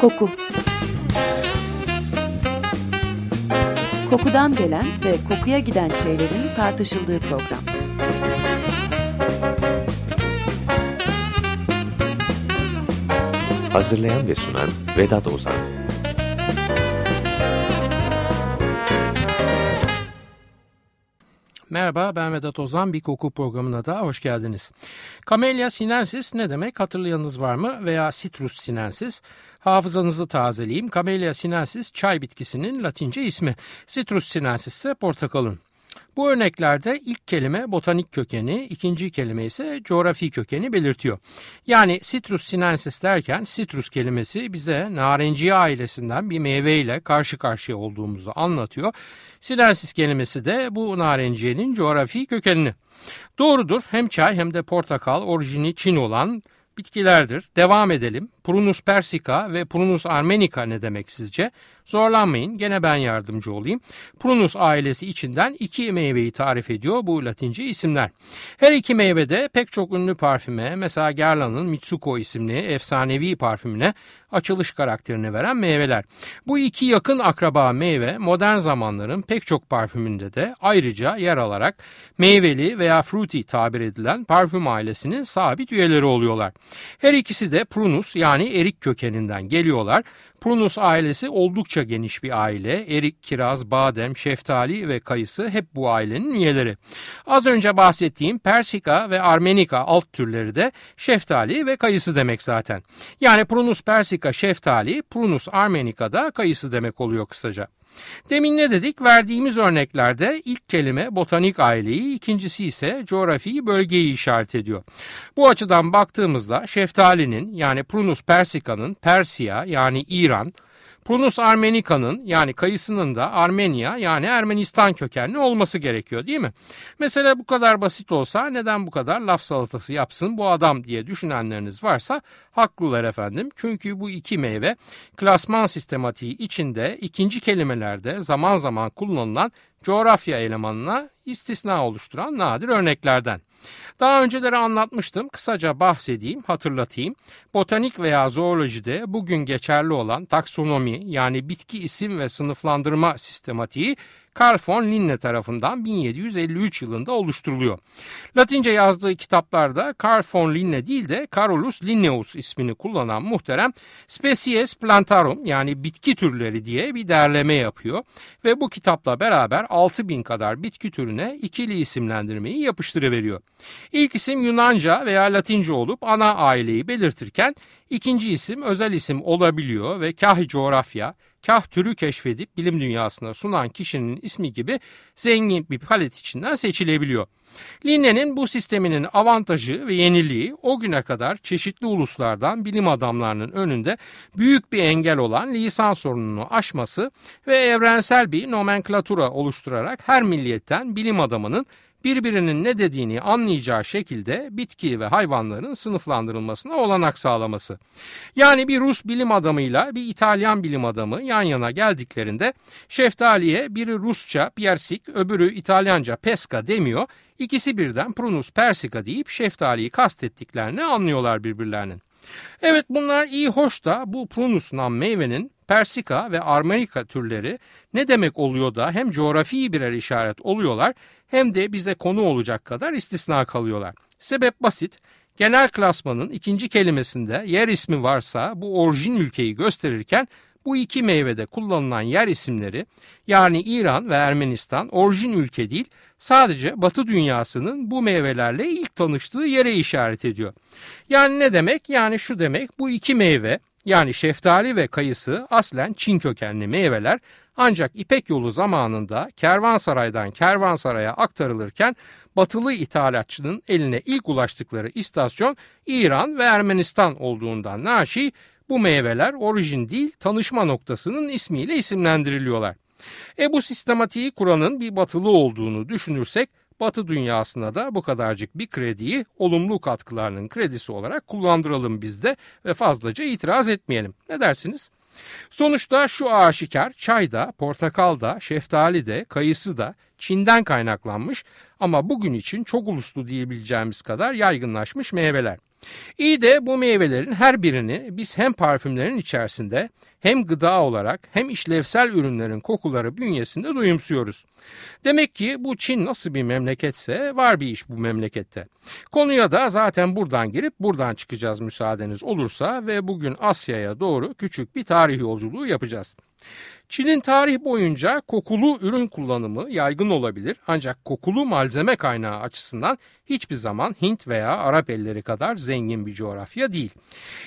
Koku Kokudan gelen ve kokuya giden şeylerin tartışıldığı program. Hazırlayan ve sunan Vedat Ozan Merhaba ben Vedat Ozan bir koku programına da hoş geldiniz. Camellia sinensis ne demek hatırlayanınız var mı veya Citrus sinensis? Hafızanızı tazeleyeyim. Camellia sinensis çay bitkisinin latince ismi. Citrus sinensis ise portakalın. Bu örneklerde ilk kelime botanik kökeni, ikinci kelime ise coğrafi kökeni belirtiyor. Yani citrus sinensis derken citrus kelimesi bize narenciye ailesinden bir meyveyle karşı karşıya olduğumuzu anlatıyor. Sinensis kelimesi de bu narenciyenin coğrafi kökenini. Doğrudur hem çay hem de portakal orijini Çin olan bitkilerdir. Devam edelim. Prunus persica ve Prunus armenica ne demek sizce? Zorlanmayın gene ben yardımcı olayım. Prunus ailesi içinden iki meyveyi tarif ediyor bu latince isimler. Her iki meyve de pek çok ünlü parfüme mesela Guerlain'ın Mitsuko isimli efsanevi parfümüne açılış karakterini veren meyveler. Bu iki yakın akraba meyve modern zamanların pek çok parfümünde de ayrıca yer alarak meyveli veya fruity tabir edilen parfüm ailesinin sabit üyeleri oluyorlar. Her ikisi de prunus yani erik kökeninden geliyorlar. Prunus ailesi oldukça geniş bir aile. Erik, kiraz, badem, şeftali ve kayısı hep bu ailenin üyeleri. Az önce bahsettiğim Persika ve Armenika alt türleri de şeftali ve kayısı demek zaten. Yani Prunus persika şeftali, Prunus armenika da kayısı demek oluyor kısaca. Demin ne dedik? Verdiğimiz örneklerde ilk kelime botanik aileyi, ikincisi ise coğrafi bölgeyi işaret ediyor. Bu açıdan baktığımızda şeftalinin yani Prunus persica'nın Persia yani İran, Prunus armenica'nın yani kayısının da Armenia yani Ermenistan kökenli olması gerekiyor değil mi? Mesela bu kadar basit olsa neden bu kadar laf salatası yapsın bu adam diye düşünenleriniz varsa haklılar efendim. Çünkü bu iki meyve klasman sistematiği içinde ikinci kelimelerde zaman zaman kullanılan coğrafya elemanına istisna oluşturan nadir örneklerden. Daha önceleri anlatmıştım. Kısaca bahsedeyim, hatırlatayım. Botanik veya zoolojide bugün geçerli olan taksonomi yani bitki isim ve sınıflandırma sistematiği Carl von Linne tarafından 1753 yılında oluşturuluyor. Latince yazdığı kitaplarda Carl von Linne değil de Carolus Linnaeus ismini kullanan muhterem Species Plantarum yani bitki türleri diye bir derleme yapıyor ve bu kitapla beraber 6000 kadar bitki türüne ikili isimlendirmeyi yapıştırıveriyor. İlk isim Yunanca veya Latince olup ana aileyi belirtirken ikinci isim özel isim olabiliyor ve kah coğrafya, kah türü keşfedip bilim dünyasına sunan kişinin ismi gibi zengin bir palet içinden seçilebiliyor. Linne'nin bu sisteminin avantajı ve yeniliği o güne kadar çeşitli uluslardan bilim adamlarının önünde büyük bir engel olan lisan sorununu aşması ve evrensel bir nomenklatura oluşturarak her milliyetten bilim adamının birbirinin ne dediğini anlayacağı şekilde bitki ve hayvanların sınıflandırılmasına olanak sağlaması. Yani bir Rus bilim adamıyla bir İtalyan bilim adamı yan yana geldiklerinde şeftaliye biri Rusça piersik öbürü İtalyanca pesca demiyor. İkisi birden Prunus persica deyip şeftaliyi kastettiklerini anlıyorlar birbirlerinin. Evet bunlar iyi hoş da bu Prunus nam meyvenin Persika ve Armenika türleri ne demek oluyor da hem coğrafi birer işaret oluyorlar hem de bize konu olacak kadar istisna kalıyorlar. Sebep basit. Genel klasmanın ikinci kelimesinde yer ismi varsa bu orijin ülkeyi gösterirken bu iki meyvede kullanılan yer isimleri yani İran ve Ermenistan orijin ülke değil sadece Batı dünyasının bu meyvelerle ilk tanıştığı yere işaret ediyor. Yani ne demek? Yani şu demek bu iki meyve yani şeftali ve kayısı aslen Çin kökenli meyveler ancak İpek yolu zamanında kervansaraydan kervansaraya aktarılırken batılı ithalatçının eline ilk ulaştıkları istasyon İran ve Ermenistan olduğundan naşi bu meyveler orijin değil tanışma noktasının ismiyle isimlendiriliyorlar. E bu sistematiği kuranın bir batılı olduğunu düşünürsek Batı dünyasına da bu kadarcık bir krediyi olumlu katkılarının kredisi olarak kullandıralım biz de ve fazlaca itiraz etmeyelim. Ne dersiniz? Sonuçta şu aşikar çay da, portakal da, şeftali de, kayısı da Çin'den kaynaklanmış ama bugün için çok uluslu diyebileceğimiz kadar yaygınlaşmış meyveler. İyi de bu meyvelerin her birini biz hem parfümlerin içerisinde hem gıda olarak hem işlevsel ürünlerin kokuları bünyesinde duyumsuyoruz. Demek ki bu Çin nasıl bir memleketse var bir iş bu memlekette. Konuya da zaten buradan girip buradan çıkacağız müsaadeniz olursa ve bugün Asya'ya doğru küçük bir tarih yolculuğu yapacağız. Çin'in tarih boyunca kokulu ürün kullanımı yaygın olabilir ancak kokulu malzeme kaynağı açısından hiçbir zaman Hint veya Arap elleri kadar zengin bir coğrafya değil.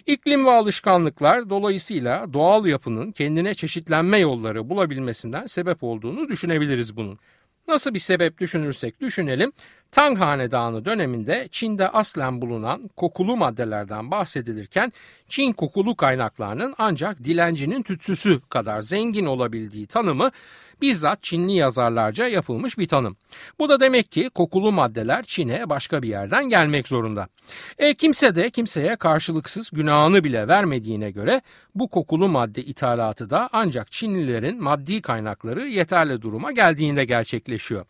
İklim ve alışkanlıklar dolayısıyla doğal yapının kendine çeşitlenme yolları bulabilmesinden sebep olduğunu düşünebiliriz bunun. Nasıl bir sebep düşünürsek düşünelim, Tang Hanedanı döneminde Çin'de aslen bulunan kokulu maddelerden bahsedilirken Çin kokulu kaynaklarının ancak dilencinin tütsüsü kadar zengin olabildiği tanımı bizzat Çinli yazarlarca yapılmış bir tanım. Bu da demek ki kokulu maddeler Çin'e başka bir yerden gelmek zorunda. E kimse de kimseye karşılıksız günahını bile vermediğine göre bu kokulu madde ithalatı da ancak Çinlilerin maddi kaynakları yeterli duruma geldiğinde gerçekleşiyor.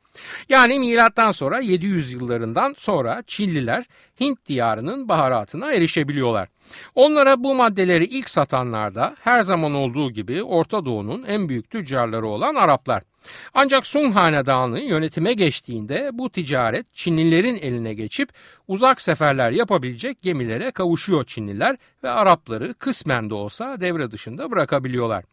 Yani milattan sonra 700 yıllarından sonra Çinliler Hint diyarının baharatına erişebiliyorlar. Onlara bu maddeleri ilk satanlar da her zaman olduğu gibi Orta Doğu'nun en büyük tüccarları olan Araplar. Ancak Sung Hanedanı yönetime geçtiğinde bu ticaret Çinlilerin eline geçip uzak seferler yapabilecek gemilere kavuşuyor Çinliler ve Arapları kısmen de olsa devre dışında bırakabiliyorlar.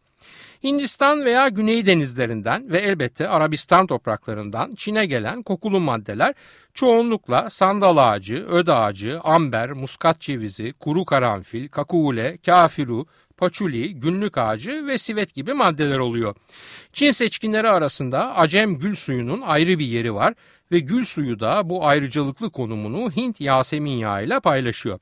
Hindistan veya Güney denizlerinden ve elbette Arabistan topraklarından Çin'e gelen kokulu maddeler çoğunlukla sandal ağacı, öd ağacı, amber, muskat cevizi, kuru karanfil, kakule, kafiru, paçuli, günlük ağacı ve sivet gibi maddeler oluyor. Çin seçkinleri arasında acem gül suyunun ayrı bir yeri var ve gül suyu da bu ayrıcalıklı konumunu Hint Yasemin yağı ile paylaşıyor.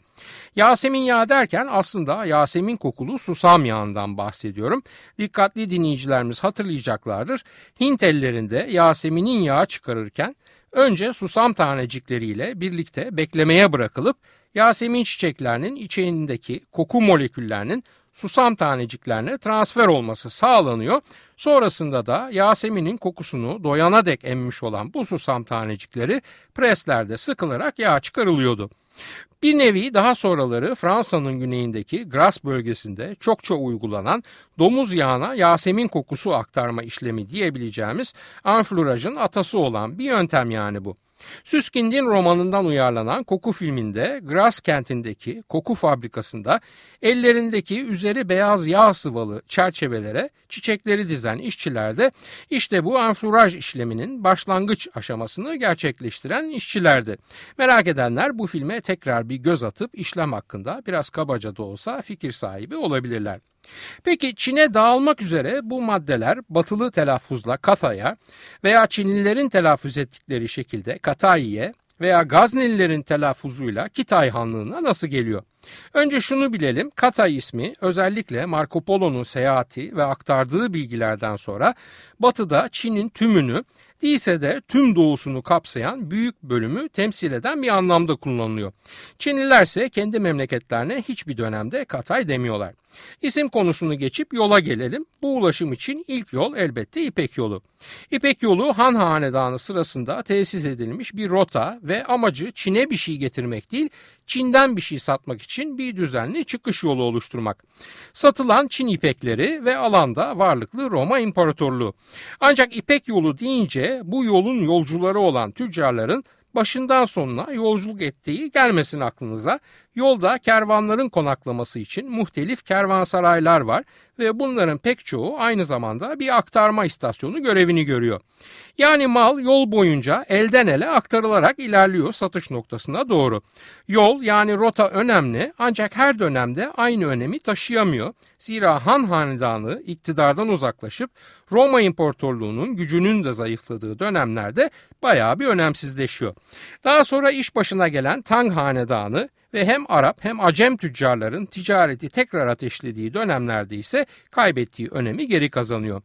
Yasemin yağı derken aslında Yasemin kokulu susam yağından bahsediyorum. Dikkatli dinleyicilerimiz hatırlayacaklardır. Hint ellerinde Yasemin'in yağı çıkarırken önce susam tanecikleriyle birlikte beklemeye bırakılıp Yasemin çiçeklerinin içeğindeki koku moleküllerinin susam taneciklerine transfer olması sağlanıyor. Sonrasında da Yasemin'in kokusunu doyana dek emmiş olan bu susam tanecikleri preslerde sıkılarak yağ çıkarılıyordu. Bir nevi daha sonraları Fransa'nın güneyindeki Gras bölgesinde çokça uygulanan domuz yağına Yasemin kokusu aktarma işlemi diyebileceğimiz anflurajın atası olan bir yöntem yani bu. Süskind'in romanından uyarlanan Koku filminde Gras kentindeki koku fabrikasında ellerindeki üzeri beyaz yağ sıvalı çerçevelere çiçekleri dizen işçiler de işte bu enfluraj işleminin başlangıç aşamasını gerçekleştiren işçilerdi. Merak edenler bu filme tekrar bir göz atıp işlem hakkında biraz kabaca da olsa fikir sahibi olabilirler. Peki Çin'e dağılmak üzere bu maddeler batılı telaffuzla Kata'ya veya Çinlilerin telaffuz ettikleri şekilde Katayi'ye veya Gaznelilerin telaffuzuyla Kitay Hanlığı'na nasıl geliyor? Önce şunu bilelim, Katay ismi özellikle Marco Polo'nun seyahati ve aktardığı bilgilerden sonra batıda Çin'in tümünü değilse de tüm doğusunu kapsayan büyük bölümü temsil eden bir anlamda kullanılıyor. Çinliler ise kendi memleketlerine hiçbir dönemde Katay demiyorlar. İsim konusunu geçip yola gelelim. Bu ulaşım için ilk yol elbette İpek yolu. İpek yolu Han Hanedanı sırasında tesis edilmiş bir rota ve amacı Çin'e bir şey getirmek değil, Çin'den bir şey satmak için bir düzenli çıkış yolu oluşturmak. Satılan Çin ipekleri ve alanda varlıklı Roma İmparatorluğu. Ancak İpek yolu deyince bu yolun yolcuları olan tüccarların başından sonuna yolculuk ettiği gelmesin aklınıza. Yolda kervanların konaklaması için muhtelif kervansaraylar var ve bunların pek çoğu aynı zamanda bir aktarma istasyonu görevini görüyor. Yani mal yol boyunca elden ele aktarılarak ilerliyor satış noktasına doğru. Yol yani rota önemli ancak her dönemde aynı önemi taşıyamıyor. Zira Han Hanedanı iktidardan uzaklaşıp Roma İmparatorluğu'nun gücünün de zayıfladığı dönemlerde bayağı bir önemsizleşiyor. Daha sonra iş başına gelen Tang Hanedanı ve hem Arap hem Acem tüccarların ticareti tekrar ateşlediği dönemlerde ise kaybettiği önemi geri kazanıyor.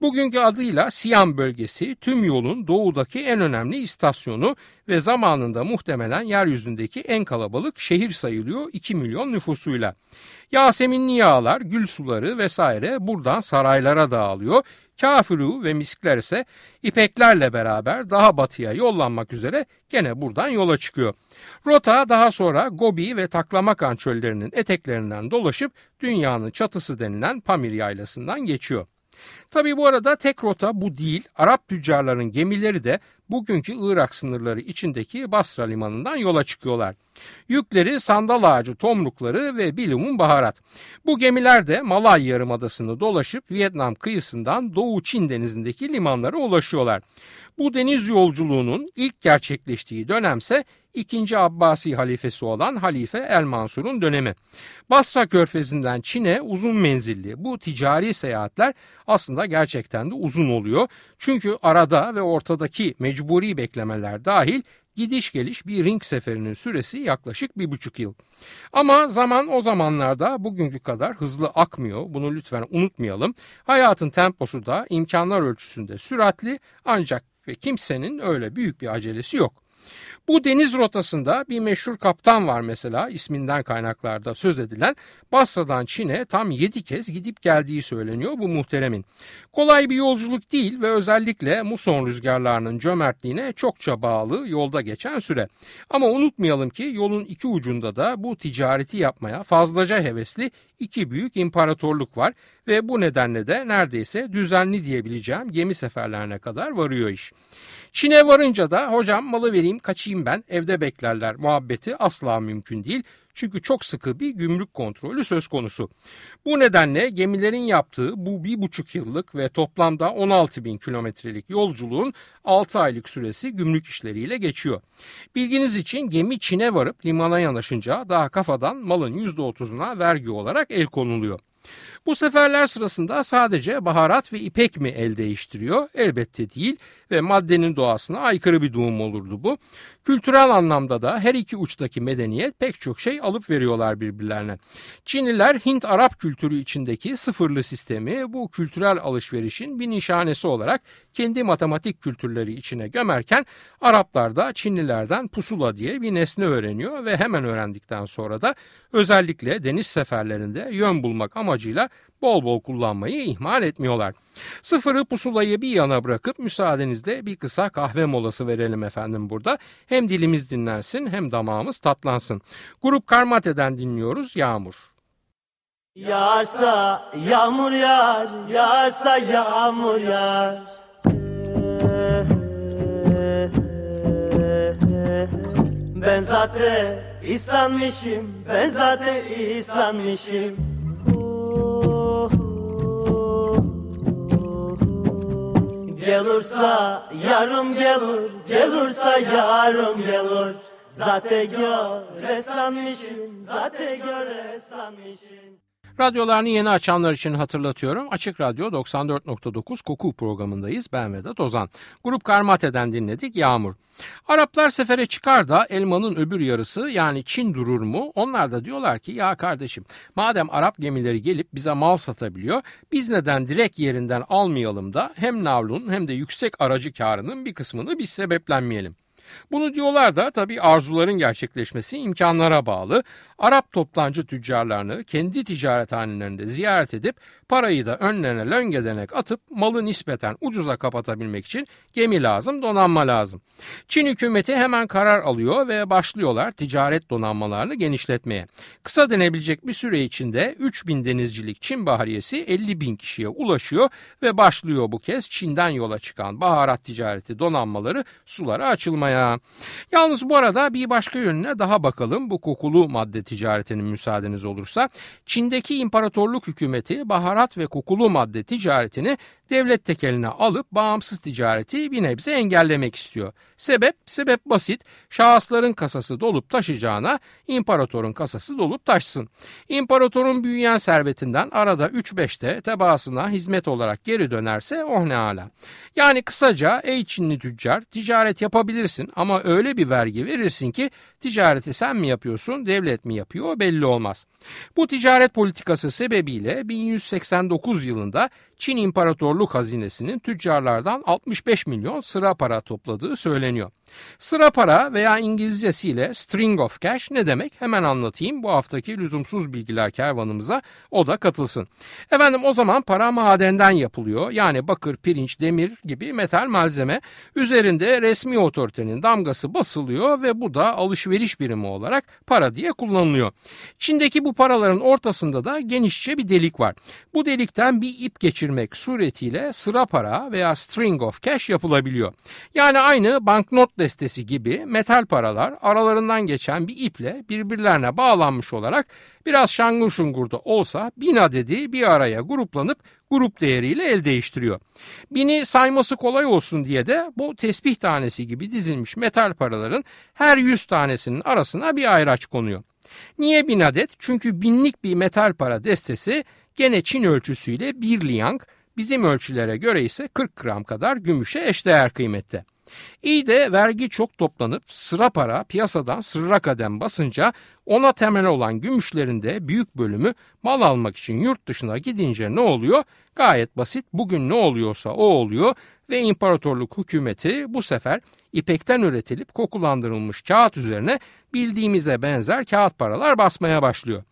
Bugünkü adıyla Siam bölgesi tüm yolun doğudaki en önemli istasyonu ve zamanında muhtemelen yeryüzündeki en kalabalık şehir sayılıyor 2 milyon nüfusuyla. Yaseminli yağlar, gül suları vesaire buradan saraylara dağılıyor. Kafuru ve miskler ise ipeklerle beraber daha batıya yollanmak üzere gene buradan yola çıkıyor. Rota daha sonra Gobi ve Taklamakan çöllerinin eteklerinden dolaşıp dünyanın çatısı denilen Pamir yaylasından geçiyor. Tabi bu arada tek rota bu değil. Arap tüccarların gemileri de bugünkü Irak sınırları içindeki Basra limanından yola çıkıyorlar. Yükleri sandal ağacı tomrukları ve bilumun baharat. Bu gemiler de Malay Yarımadası'nı dolaşıp Vietnam kıyısından Doğu Çin denizindeki limanlara ulaşıyorlar. Bu deniz yolculuğunun ilk gerçekleştiği dönemse 2. Abbasi halifesi olan Halife El Mansur'un dönemi. Basra körfezinden Çin'e uzun menzilli bu ticari seyahatler aslında gerçekten de uzun oluyor. Çünkü arada ve ortadaki mecburi beklemeler dahil gidiş geliş bir ring seferinin süresi yaklaşık bir buçuk yıl. Ama zaman o zamanlarda bugünkü kadar hızlı akmıyor. Bunu lütfen unutmayalım. Hayatın temposu da imkanlar ölçüsünde süratli ancak ve kimsenin öyle büyük bir acelesi yok. Bu deniz rotasında bir meşhur kaptan var mesela isminden kaynaklarda söz edilen Basra'dan Çin'e tam 7 kez gidip geldiği söyleniyor bu muhteremin. Kolay bir yolculuk değil ve özellikle muson rüzgarlarının cömertliğine çokça bağlı yolda geçen süre. Ama unutmayalım ki yolun iki ucunda da bu ticareti yapmaya fazlaca hevesli iki büyük imparatorluk var ve bu nedenle de neredeyse düzenli diyebileceğim gemi seferlerine kadar varıyor iş. Çin'e varınca da hocam malı vereyim kaçayım ben evde beklerler muhabbeti asla mümkün değil. Çünkü çok sıkı bir gümrük kontrolü söz konusu. Bu nedenle gemilerin yaptığı bu bir buçuk yıllık ve toplamda 16 bin kilometrelik yolculuğun 6 aylık süresi gümrük işleriyle geçiyor. Bilginiz için gemi Çin'e varıp limana yanaşınca daha kafadan malın %30'una vergi olarak el konuluyor. Bu seferler sırasında sadece baharat ve ipek mi el değiştiriyor? Elbette değil ve maddenin doğasına aykırı bir durum olurdu bu. Kültürel anlamda da her iki uçtaki medeniyet pek çok şey alıp veriyorlar birbirlerine. Çinliler Hint-Arap kültürü içindeki sıfırlı sistemi bu kültürel alışverişin bir nişanesi olarak kendi matematik kültürleri içine gömerken Araplar da Çinlilerden pusula diye bir nesne öğreniyor ve hemen öğrendikten sonra da özellikle deniz seferlerinde yön bulmak amacıyla bol bol kullanmayı ihmal etmiyorlar. Sıfırı pusulayı bir yana bırakıp müsaadenizle bir kısa kahve molası verelim efendim burada. Hem dilimiz dinlensin hem damağımız tatlansın. Grup Karmate'den dinliyoruz Yağmur. Yağarsa yağmur yağar, yağarsa yağmur yağar. Ben zaten islanmışım, ben zaten islanmışım. Gelursa yarım gelir, gelursa yarım gelir. Zaten gör eslanmışım, zaten gör eslanmışım. Radyolarını yeni açanlar için hatırlatıyorum. Açık Radyo 94.9 Koku programındayız. Ben Vedat Ozan. Grup Karmate'den dinledik Yağmur. Araplar sefere çıkar da elmanın öbür yarısı yani Çin durur mu? Onlar da diyorlar ki ya kardeşim madem Arap gemileri gelip bize mal satabiliyor biz neden direkt yerinden almayalım da hem navlun hem de yüksek aracı karının bir kısmını biz sebeplenmeyelim. Bunu diyorlar da tabii arzuların gerçekleşmesi imkanlara bağlı. Arap toplancı tüccarlarını kendi ticarethanelerinde ziyaret edip parayı da önlerine löngedenek atıp malı nispeten ucuza kapatabilmek için gemi lazım, donanma lazım. Çin hükümeti hemen karar alıyor ve başlıyorlar ticaret donanmalarını genişletmeye. Kısa denebilecek bir süre içinde 3000 denizcilik Çin bahariyesi 50 bin kişiye ulaşıyor ve başlıyor bu kez Çin'den yola çıkan baharat ticareti donanmaları sulara açılmaya. Yalnız bu arada bir başka yönüne daha bakalım bu kokulu madde ticaretinin müsaadeniz olursa. Çin'deki imparatorluk hükümeti baharat ve kokulu madde ticaretini devlet tekeline alıp bağımsız ticareti bir nebze engellemek istiyor. Sebep? Sebep basit. Şahısların kasası dolup taşıyacağına imparatorun kasası dolup taşsın. İmparatorun büyüyen servetinden arada 3-5'te tebaasına hizmet olarak geri dönerse oh ne ala. Yani kısaca ey Çinli tüccar ticaret yapabilirsin ama öyle bir vergi verirsin ki ticareti sen mi yapıyorsun devlet mi yapıyor belli olmaz. Bu ticaret politikası sebebiyle 1189 yılında Çin İmparatorluk Hazinesi'nin tüccarlardan 65 milyon sıra para topladığı söyleniyor. Sıra para veya İngilizcesiyle string of cash ne demek hemen anlatayım bu haftaki lüzumsuz bilgiler kervanımıza o da katılsın. Efendim o zaman para madenden yapılıyor yani bakır, pirinç, demir gibi metal malzeme üzerinde resmi otoritenin damgası basılıyor ve bu da alışveriş birimi olarak para diye kullanılıyor. Çin'deki bu paraların ortasında da genişçe bir delik var. Bu delikten bir ip geçirmek suretiyle sıra para veya string of cash yapılabiliyor. Yani aynı banknot destesi gibi metal paralar aralarından geçen bir iple birbirlerine bağlanmış olarak biraz şangur şungur da olsa bin adedi bir araya gruplanıp grup değeriyle el değiştiriyor. Bini sayması kolay olsun diye de bu tesbih tanesi gibi dizilmiş metal paraların her yüz tanesinin arasına bir ayraç konuyor. Niye bin adet? Çünkü binlik bir metal para destesi gene Çin ölçüsüyle bir liang, bizim ölçülere göre ise 40 gram kadar gümüşe eşdeğer kıymette. İyi de vergi çok toplanıp sıra para piyasadan sırra kadem basınca ona temel olan gümüşlerin de büyük bölümü mal almak için yurt dışına gidince ne oluyor? Gayet basit bugün ne oluyorsa o oluyor ve imparatorluk hükümeti bu sefer ipekten üretilip kokulandırılmış kağıt üzerine bildiğimize benzer kağıt paralar basmaya başlıyor.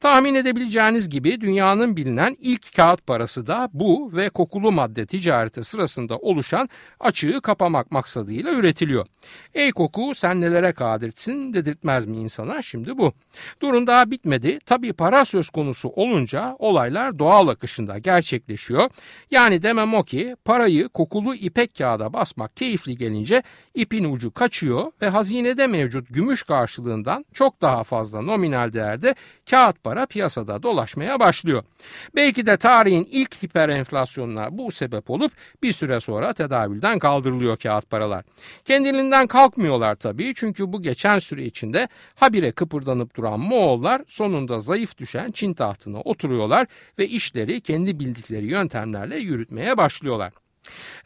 Tahmin edebileceğiniz gibi dünyanın bilinen ilk kağıt parası da bu ve kokulu madde ticareti sırasında oluşan açığı kapamak maksadıyla üretiliyor. Ey koku sen nelere kadirsin dedirtmez mi insana şimdi bu. Durun daha bitmedi. Tabi para söz konusu olunca olaylar doğal akışında gerçekleşiyor. Yani demem o ki parayı kokulu ipek kağıda basmak keyifli gelince ipin ucu kaçıyor ve hazinede mevcut gümüş karşılığından çok daha fazla nominal değerde kağıt para piyasada dolaşmaya başlıyor. Belki de tarihin ilk hiperenflasyonuna bu sebep olup bir süre sonra tedavülden kaldırılıyor kağıt paralar. Kendiliğinden kalkmıyorlar tabii çünkü bu geçen süre içinde habire kıpırdanıp duran Moğollar sonunda zayıf düşen Çin tahtına oturuyorlar ve işleri kendi bildikleri yöntemlerle yürütmeye başlıyorlar.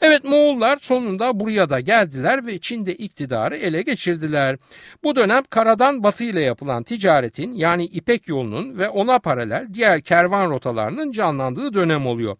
Evet Moğollar sonunda buraya da geldiler ve Çin'de iktidarı ele geçirdiler. Bu dönem karadan batı ile yapılan ticaretin yani İpek yolunun ve ona paralel diğer kervan rotalarının canlandığı dönem oluyor.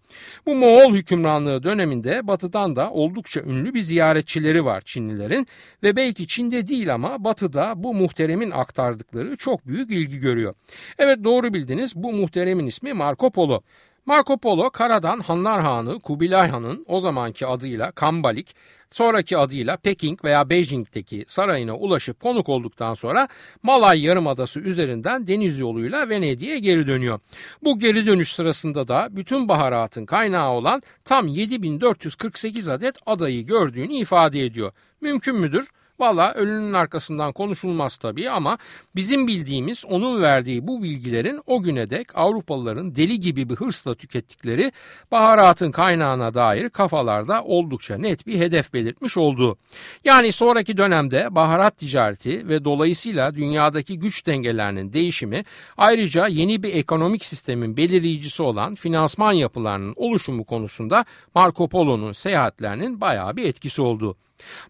Bu Moğol hükümranlığı döneminde batıdan da oldukça ünlü bir ziyaretçileri var Çinlilerin ve belki Çin'de değil ama batıda bu muhteremin aktardıkları çok büyük ilgi görüyor. Evet doğru bildiniz bu muhteremin ismi Marco Polo. Marco Polo karadan Hanlar Hanı Kubilay Han'ın o zamanki adıyla Kambalik, sonraki adıyla Peking veya Beijing'teki sarayına ulaşıp konuk olduktan sonra Malay Yarımadası üzerinden deniz yoluyla Venedik'e geri dönüyor. Bu geri dönüş sırasında da bütün baharatın kaynağı olan tam 7448 adet adayı gördüğünü ifade ediyor. Mümkün müdür? Valla ölünün arkasından konuşulmaz tabii ama bizim bildiğimiz onun verdiği bu bilgilerin o güne dek Avrupalıların deli gibi bir hırsla tükettikleri baharatın kaynağına dair kafalarda oldukça net bir hedef belirtmiş olduğu. Yani sonraki dönemde baharat ticareti ve dolayısıyla dünyadaki güç dengelerinin değişimi ayrıca yeni bir ekonomik sistemin belirleyicisi olan finansman yapılarının oluşumu konusunda Marco Polo'nun seyahatlerinin bayağı bir etkisi oldu.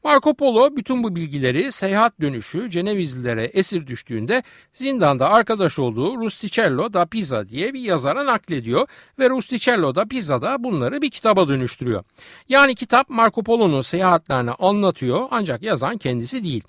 Marco Polo bütün bu bilgileri seyahat dönüşü Cenevizlilere esir düştüğünde zindanda arkadaş olduğu Rusticello da Pisa diye bir yazara naklediyor ve Rusticello da Pisa da bunları bir kitaba dönüştürüyor. Yani kitap Marco Polo'nun seyahatlerini anlatıyor ancak yazan kendisi değil.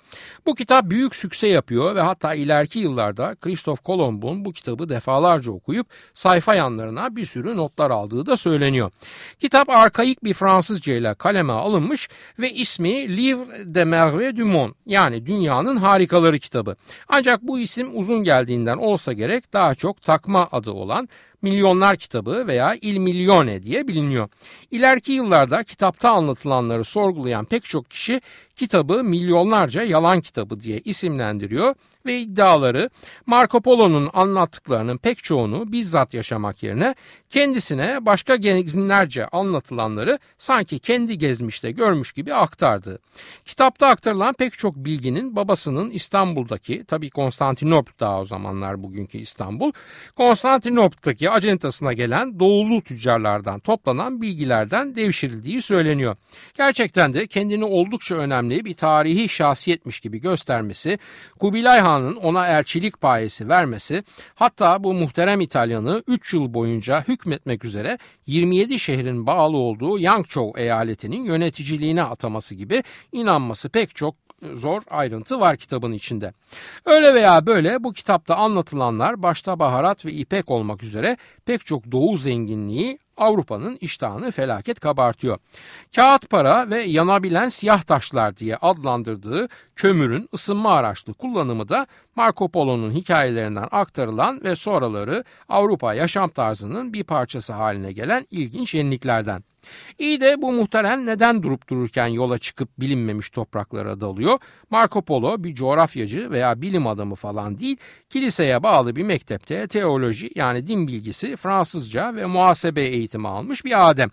Bu kitap büyük sükse yapıyor ve hatta ileriki yıllarda Christoph Kolomb'un bu kitabı defalarca okuyup sayfa yanlarına bir sürü notlar aldığı da söyleniyor. Kitap arkaik bir Fransızca ile kaleme alınmış ve ismi Livre de Merveille du Monde yani Dünyanın Harikaları kitabı. Ancak bu isim uzun geldiğinden olsa gerek daha çok takma adı olan Milyonlar kitabı veya Il Milione diye biliniyor. İleriki yıllarda kitapta anlatılanları sorgulayan pek çok kişi kitabı milyonlarca yalan kitabı diye isimlendiriyor ve iddiaları Marco Polo'nun anlattıklarının pek çoğunu bizzat yaşamak yerine kendisine başka gezinlerce anlatılanları sanki kendi gezmişte görmüş gibi aktardı. Kitapta aktarılan pek çok bilginin babasının İstanbul'daki tabi Konstantinopl daha o zamanlar bugünkü İstanbul Konstantinop'taki acentasına gelen doğulu tüccarlardan toplanan bilgilerden devşirildiği söyleniyor. Gerçekten de kendini oldukça önemli önemli bir tarihi şahsiyetmiş gibi göstermesi, Kubilay Han'ın ona elçilik payesi vermesi, hatta bu muhterem İtalyanı 3 yıl boyunca hükmetmek üzere 27 şehrin bağlı olduğu Yangzhou eyaletinin yöneticiliğine ataması gibi inanması pek çok zor ayrıntı var kitabın içinde. Öyle veya böyle bu kitapta anlatılanlar başta baharat ve ipek olmak üzere pek çok doğu zenginliği Avrupa'nın iştahını felaket kabartıyor. Kağıt para ve yanabilen siyah taşlar diye adlandırdığı kömürün ısınma araçlı kullanımı da Marco Polo'nun hikayelerinden aktarılan ve sonraları Avrupa yaşam tarzının bir parçası haline gelen ilginç yeniliklerden. İyi de bu muhterem neden durup dururken yola çıkıp bilinmemiş topraklara dalıyor? Marco Polo bir coğrafyacı veya bilim adamı falan değil, kiliseye bağlı bir mektepte teoloji yani din bilgisi, Fransızca ve muhasebe eğitimi almış bir adem.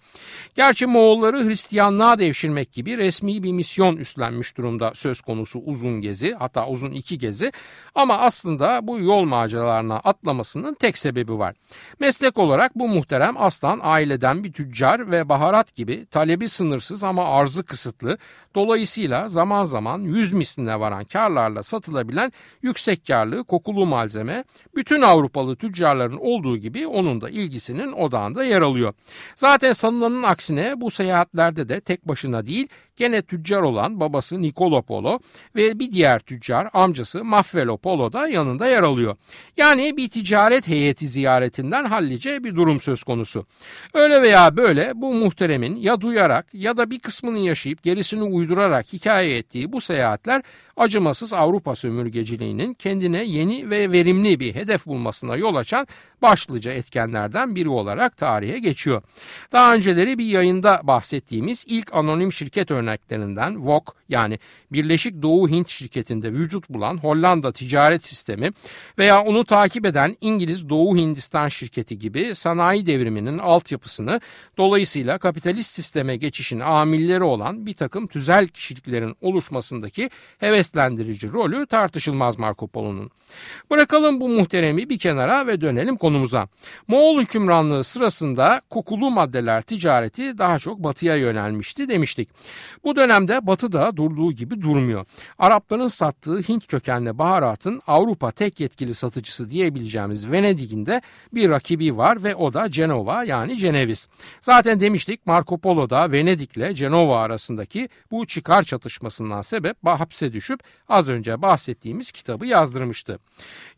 Gerçi Moğolları Hristiyanlığa devşirmek gibi resmi bir misyon üstlenmiş durumda söz konusu uzun gezi hatta uzun iki gezi ama aslında bu yol maceralarına atlamasının tek sebebi var. Meslek olarak bu muhterem aslan aileden bir tüccar ve baharat gibi talebi sınırsız ama arzı kısıtlı dolayısıyla zaman zaman yüz misline varan karlarla satılabilen yüksek karlı kokulu malzeme bütün Avrupalı tüccarların olduğu gibi onun da ilgisinin odağında yer alıyor. Zaten sanılanın aksine bu seyahatlerde de tek başına değil gene tüccar olan babası Nicolo Polo ve bir diğer tüccar amcası Maffelo Polo da yanında yer alıyor. Yani bir ticaret heyeti ziyaretinden hallice bir durum söz konusu. Öyle veya böyle bu muhteremin ya duyarak ya da bir kısmını yaşayıp gerisini uydurarak hikaye ettiği bu seyahatler acımasız Avrupa sömürgeciliğinin kendine yeni ve verimli bir hedef bulmasına yol açan başlıca etkenlerden biri olarak tarihe geçiyor. Daha önceleri bir yayında bahsettiğimiz ilk anonim şirket örneklerinden VOK yani Birleşik Doğu Hint şirketinde vücut bulan Hollanda ticaret sistemi veya onu takip eden İngiliz Doğu Hindistan şirketi gibi sanayi devriminin altyapısını dolayısıyla kapitalist sisteme geçişin amilleri olan bir takım tüzel kişiliklerin oluşmasındaki heveslendirici rolü tartışılmaz Marco Polo'nun. Bırakalım bu muhteremi bir kenara ve dönelim konumuza. Moğol hükümranlığı sırasında kokulu maddeler ticareti daha çok batıya yönelmişti demiştik. Bu dönemde batı da durduğu gibi durmuyor. Arapların sattığı Hint kökenli baharatın Avrupa tek yetkili satıcısı diyebileceğimiz Venedik'in de bir rakibi var ve o da Cenova yani Ceneviz. Zaten demiştik Marco Polo da Venedik ile Cenova arasındaki bu çıkar çatışmasından sebep hapse düşüp az önce bahsettiğimiz kitabı yazdırmıştı.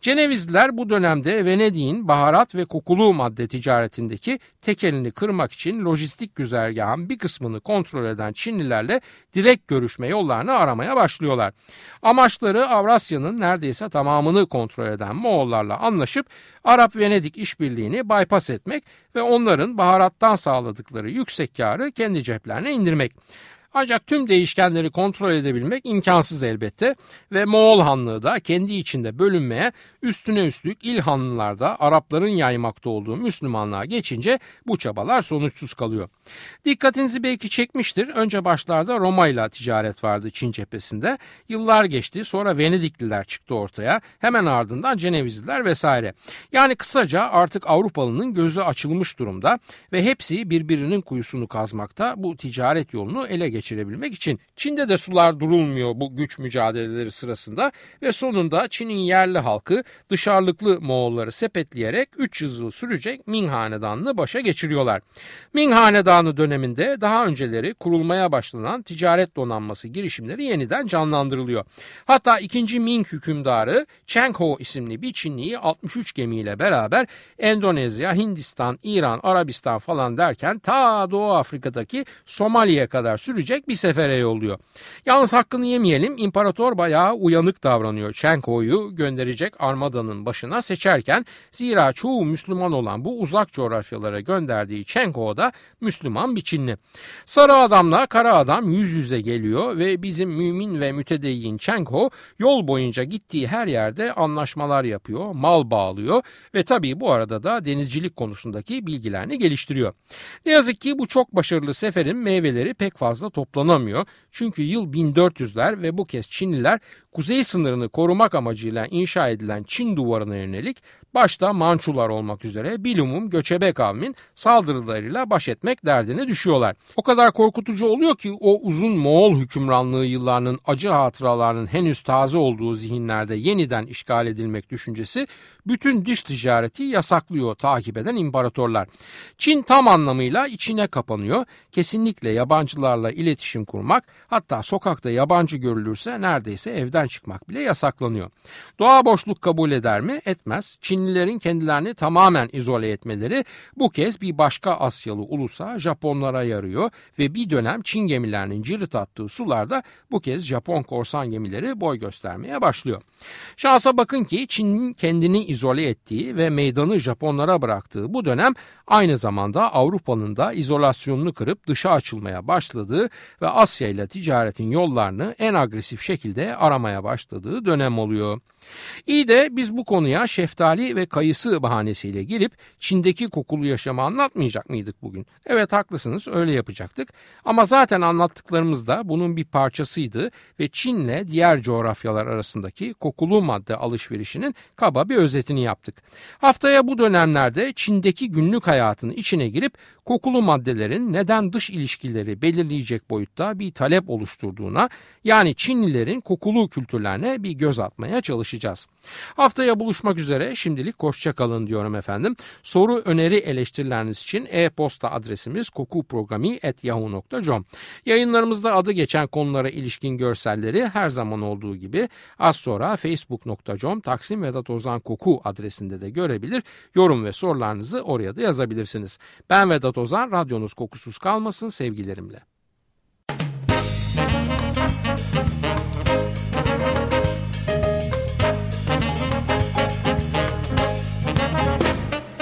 Cenevizliler bu dönemde Venedik'in baharat ve kokulu madde ticaretindeki tekelini kırmak için lojistik güzergahın bir kısmını kontrol eden Çinlilerle direkt görüşme yollarını aramaya başlıyorlar. Amaçları Avrasya'nın neredeyse tamamını kontrol eden Moğollarla anlaşıp Arap-Venedik işbirliğini bypass etmek ve onların baharattan sağladıkları yüksek karı kendi ceplerine indirmek. Ancak tüm değişkenleri kontrol edebilmek imkansız elbette ve Moğol Hanlığı da kendi içinde bölünmeye üstüne üstlük İlhanlılarda Arapların yaymakta olduğu Müslümanlığa geçince bu çabalar sonuçsuz kalıyor. Dikkatinizi belki çekmiştir. Önce başlarda Roma ile ticaret vardı Çin cephesinde. Yıllar geçti sonra Venedikliler çıktı ortaya. Hemen ardından Cenevizliler vesaire. Yani kısaca artık Avrupalı'nın gözü açılmış durumda ve hepsi birbirinin kuyusunu kazmakta bu ticaret yolunu ele geçirmişler geçirebilmek için Çin'de de sular durulmuyor bu güç mücadeleleri sırasında ve sonunda Çin'in yerli halkı dışarılıklı Moğolları sepetleyerek 3 yıl sürecek Ming Hanedanı'nı başa geçiriyorlar. Ming Hanedanı döneminde daha önceleri kurulmaya başlanan ticaret donanması girişimleri yeniden canlandırılıyor. Hatta 2. Ming hükümdarı Cheng Ho isimli bir Çinliyi 63 gemiyle beraber Endonezya, Hindistan, İran, Arabistan falan derken ta Doğu Afrika'daki Somali'ye kadar sürecek bir sefere yolluyor. Yalnız hakkını yemeyelim imparator bayağı uyanık davranıyor. Çenko'yu gönderecek armadanın başına seçerken zira çoğu Müslüman olan bu uzak coğrafyalara gönderdiği Çenko da Müslüman bir Çinli. Sarı adamla kara adam yüz yüze geliyor ve bizim mümin ve mütedeyyin Çenko yol boyunca gittiği her yerde anlaşmalar yapıyor, mal bağlıyor ve tabii bu arada da denizcilik konusundaki bilgilerini geliştiriyor. Ne yazık ki bu çok başarılı seferin meyveleri pek fazla toplanamıyor. Çünkü yıl 1400'ler ve bu kez Çinliler kuzey sınırını korumak amacıyla inşa edilen Çin duvarına yönelik başta Mançular olmak üzere bilumum göçebe kavmin saldırılarıyla baş etmek derdine düşüyorlar. O kadar korkutucu oluyor ki o uzun Moğol hükümranlığı yıllarının acı hatıralarının henüz taze olduğu zihinlerde yeniden işgal edilmek düşüncesi bütün dış ticareti yasaklıyor takip eden imparatorlar. Çin tam anlamıyla içine kapanıyor. Kesinlikle yabancılarla iletişim kurmak hatta sokakta yabancı görülürse neredeyse evden çıkmak bile yasaklanıyor. Doğa boşluk kabul eder mi? Etmez. Çinlilerin kendilerini tamamen izole etmeleri bu kez bir başka Asyalı ulusa Japonlara yarıyor ve bir dönem Çin gemilerinin cirit attığı sularda bu kez Japon korsan gemileri boy göstermeye başlıyor. Şansa bakın ki Çin'in kendini izole ettiği ve meydanı Japonlara bıraktığı bu dönem aynı zamanda Avrupa'nın da izolasyonunu kırıp dışa açılmaya başladığı ve Asya ile ticaretin yollarını en agresif şekilde aramaya başladığı dönem oluyor. İyi de biz bu konuya şeftali ve kayısı bahanesiyle girip Çin'deki kokulu yaşamı anlatmayacak mıydık bugün? Evet haklısınız öyle yapacaktık. Ama zaten anlattıklarımız da bunun bir parçasıydı ve Çin'le diğer coğrafyalar arasındaki kokulu madde alışverişinin kaba bir özetini yaptık. Haftaya bu dönemlerde Çin'deki günlük hayatın içine girip kokulu maddelerin neden dış ilişkileri belirleyecek boyutta bir talep oluşturduğuna yani Çinlilerin kokulu kültürlerine bir göz atmaya çalışacağız. Haftaya buluşmak üzere şimdilik hoşça kalın diyorum efendim. Soru, öneri, eleştirileriniz için e-posta adresimiz kokuprogrami.yahoo.com Yayınlarımızda adı geçen konulara ilişkin görselleri her zaman olduğu gibi az sonra facebook.com Taksim Vedat Ozan Koku adresinde de görebilir. Yorum ve sorularınızı oraya da yazabilirsiniz. Ben Vedat Ozan, radyonuz kokusuz kalmasın sevgilerimle.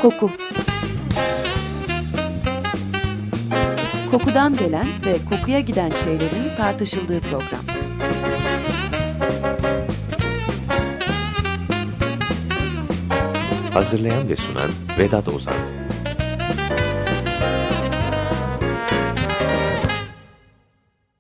Koku Kokudan gelen ve kokuya giden şeylerin tartışıldığı program. Hazırlayan ve sunan Vedat Ozan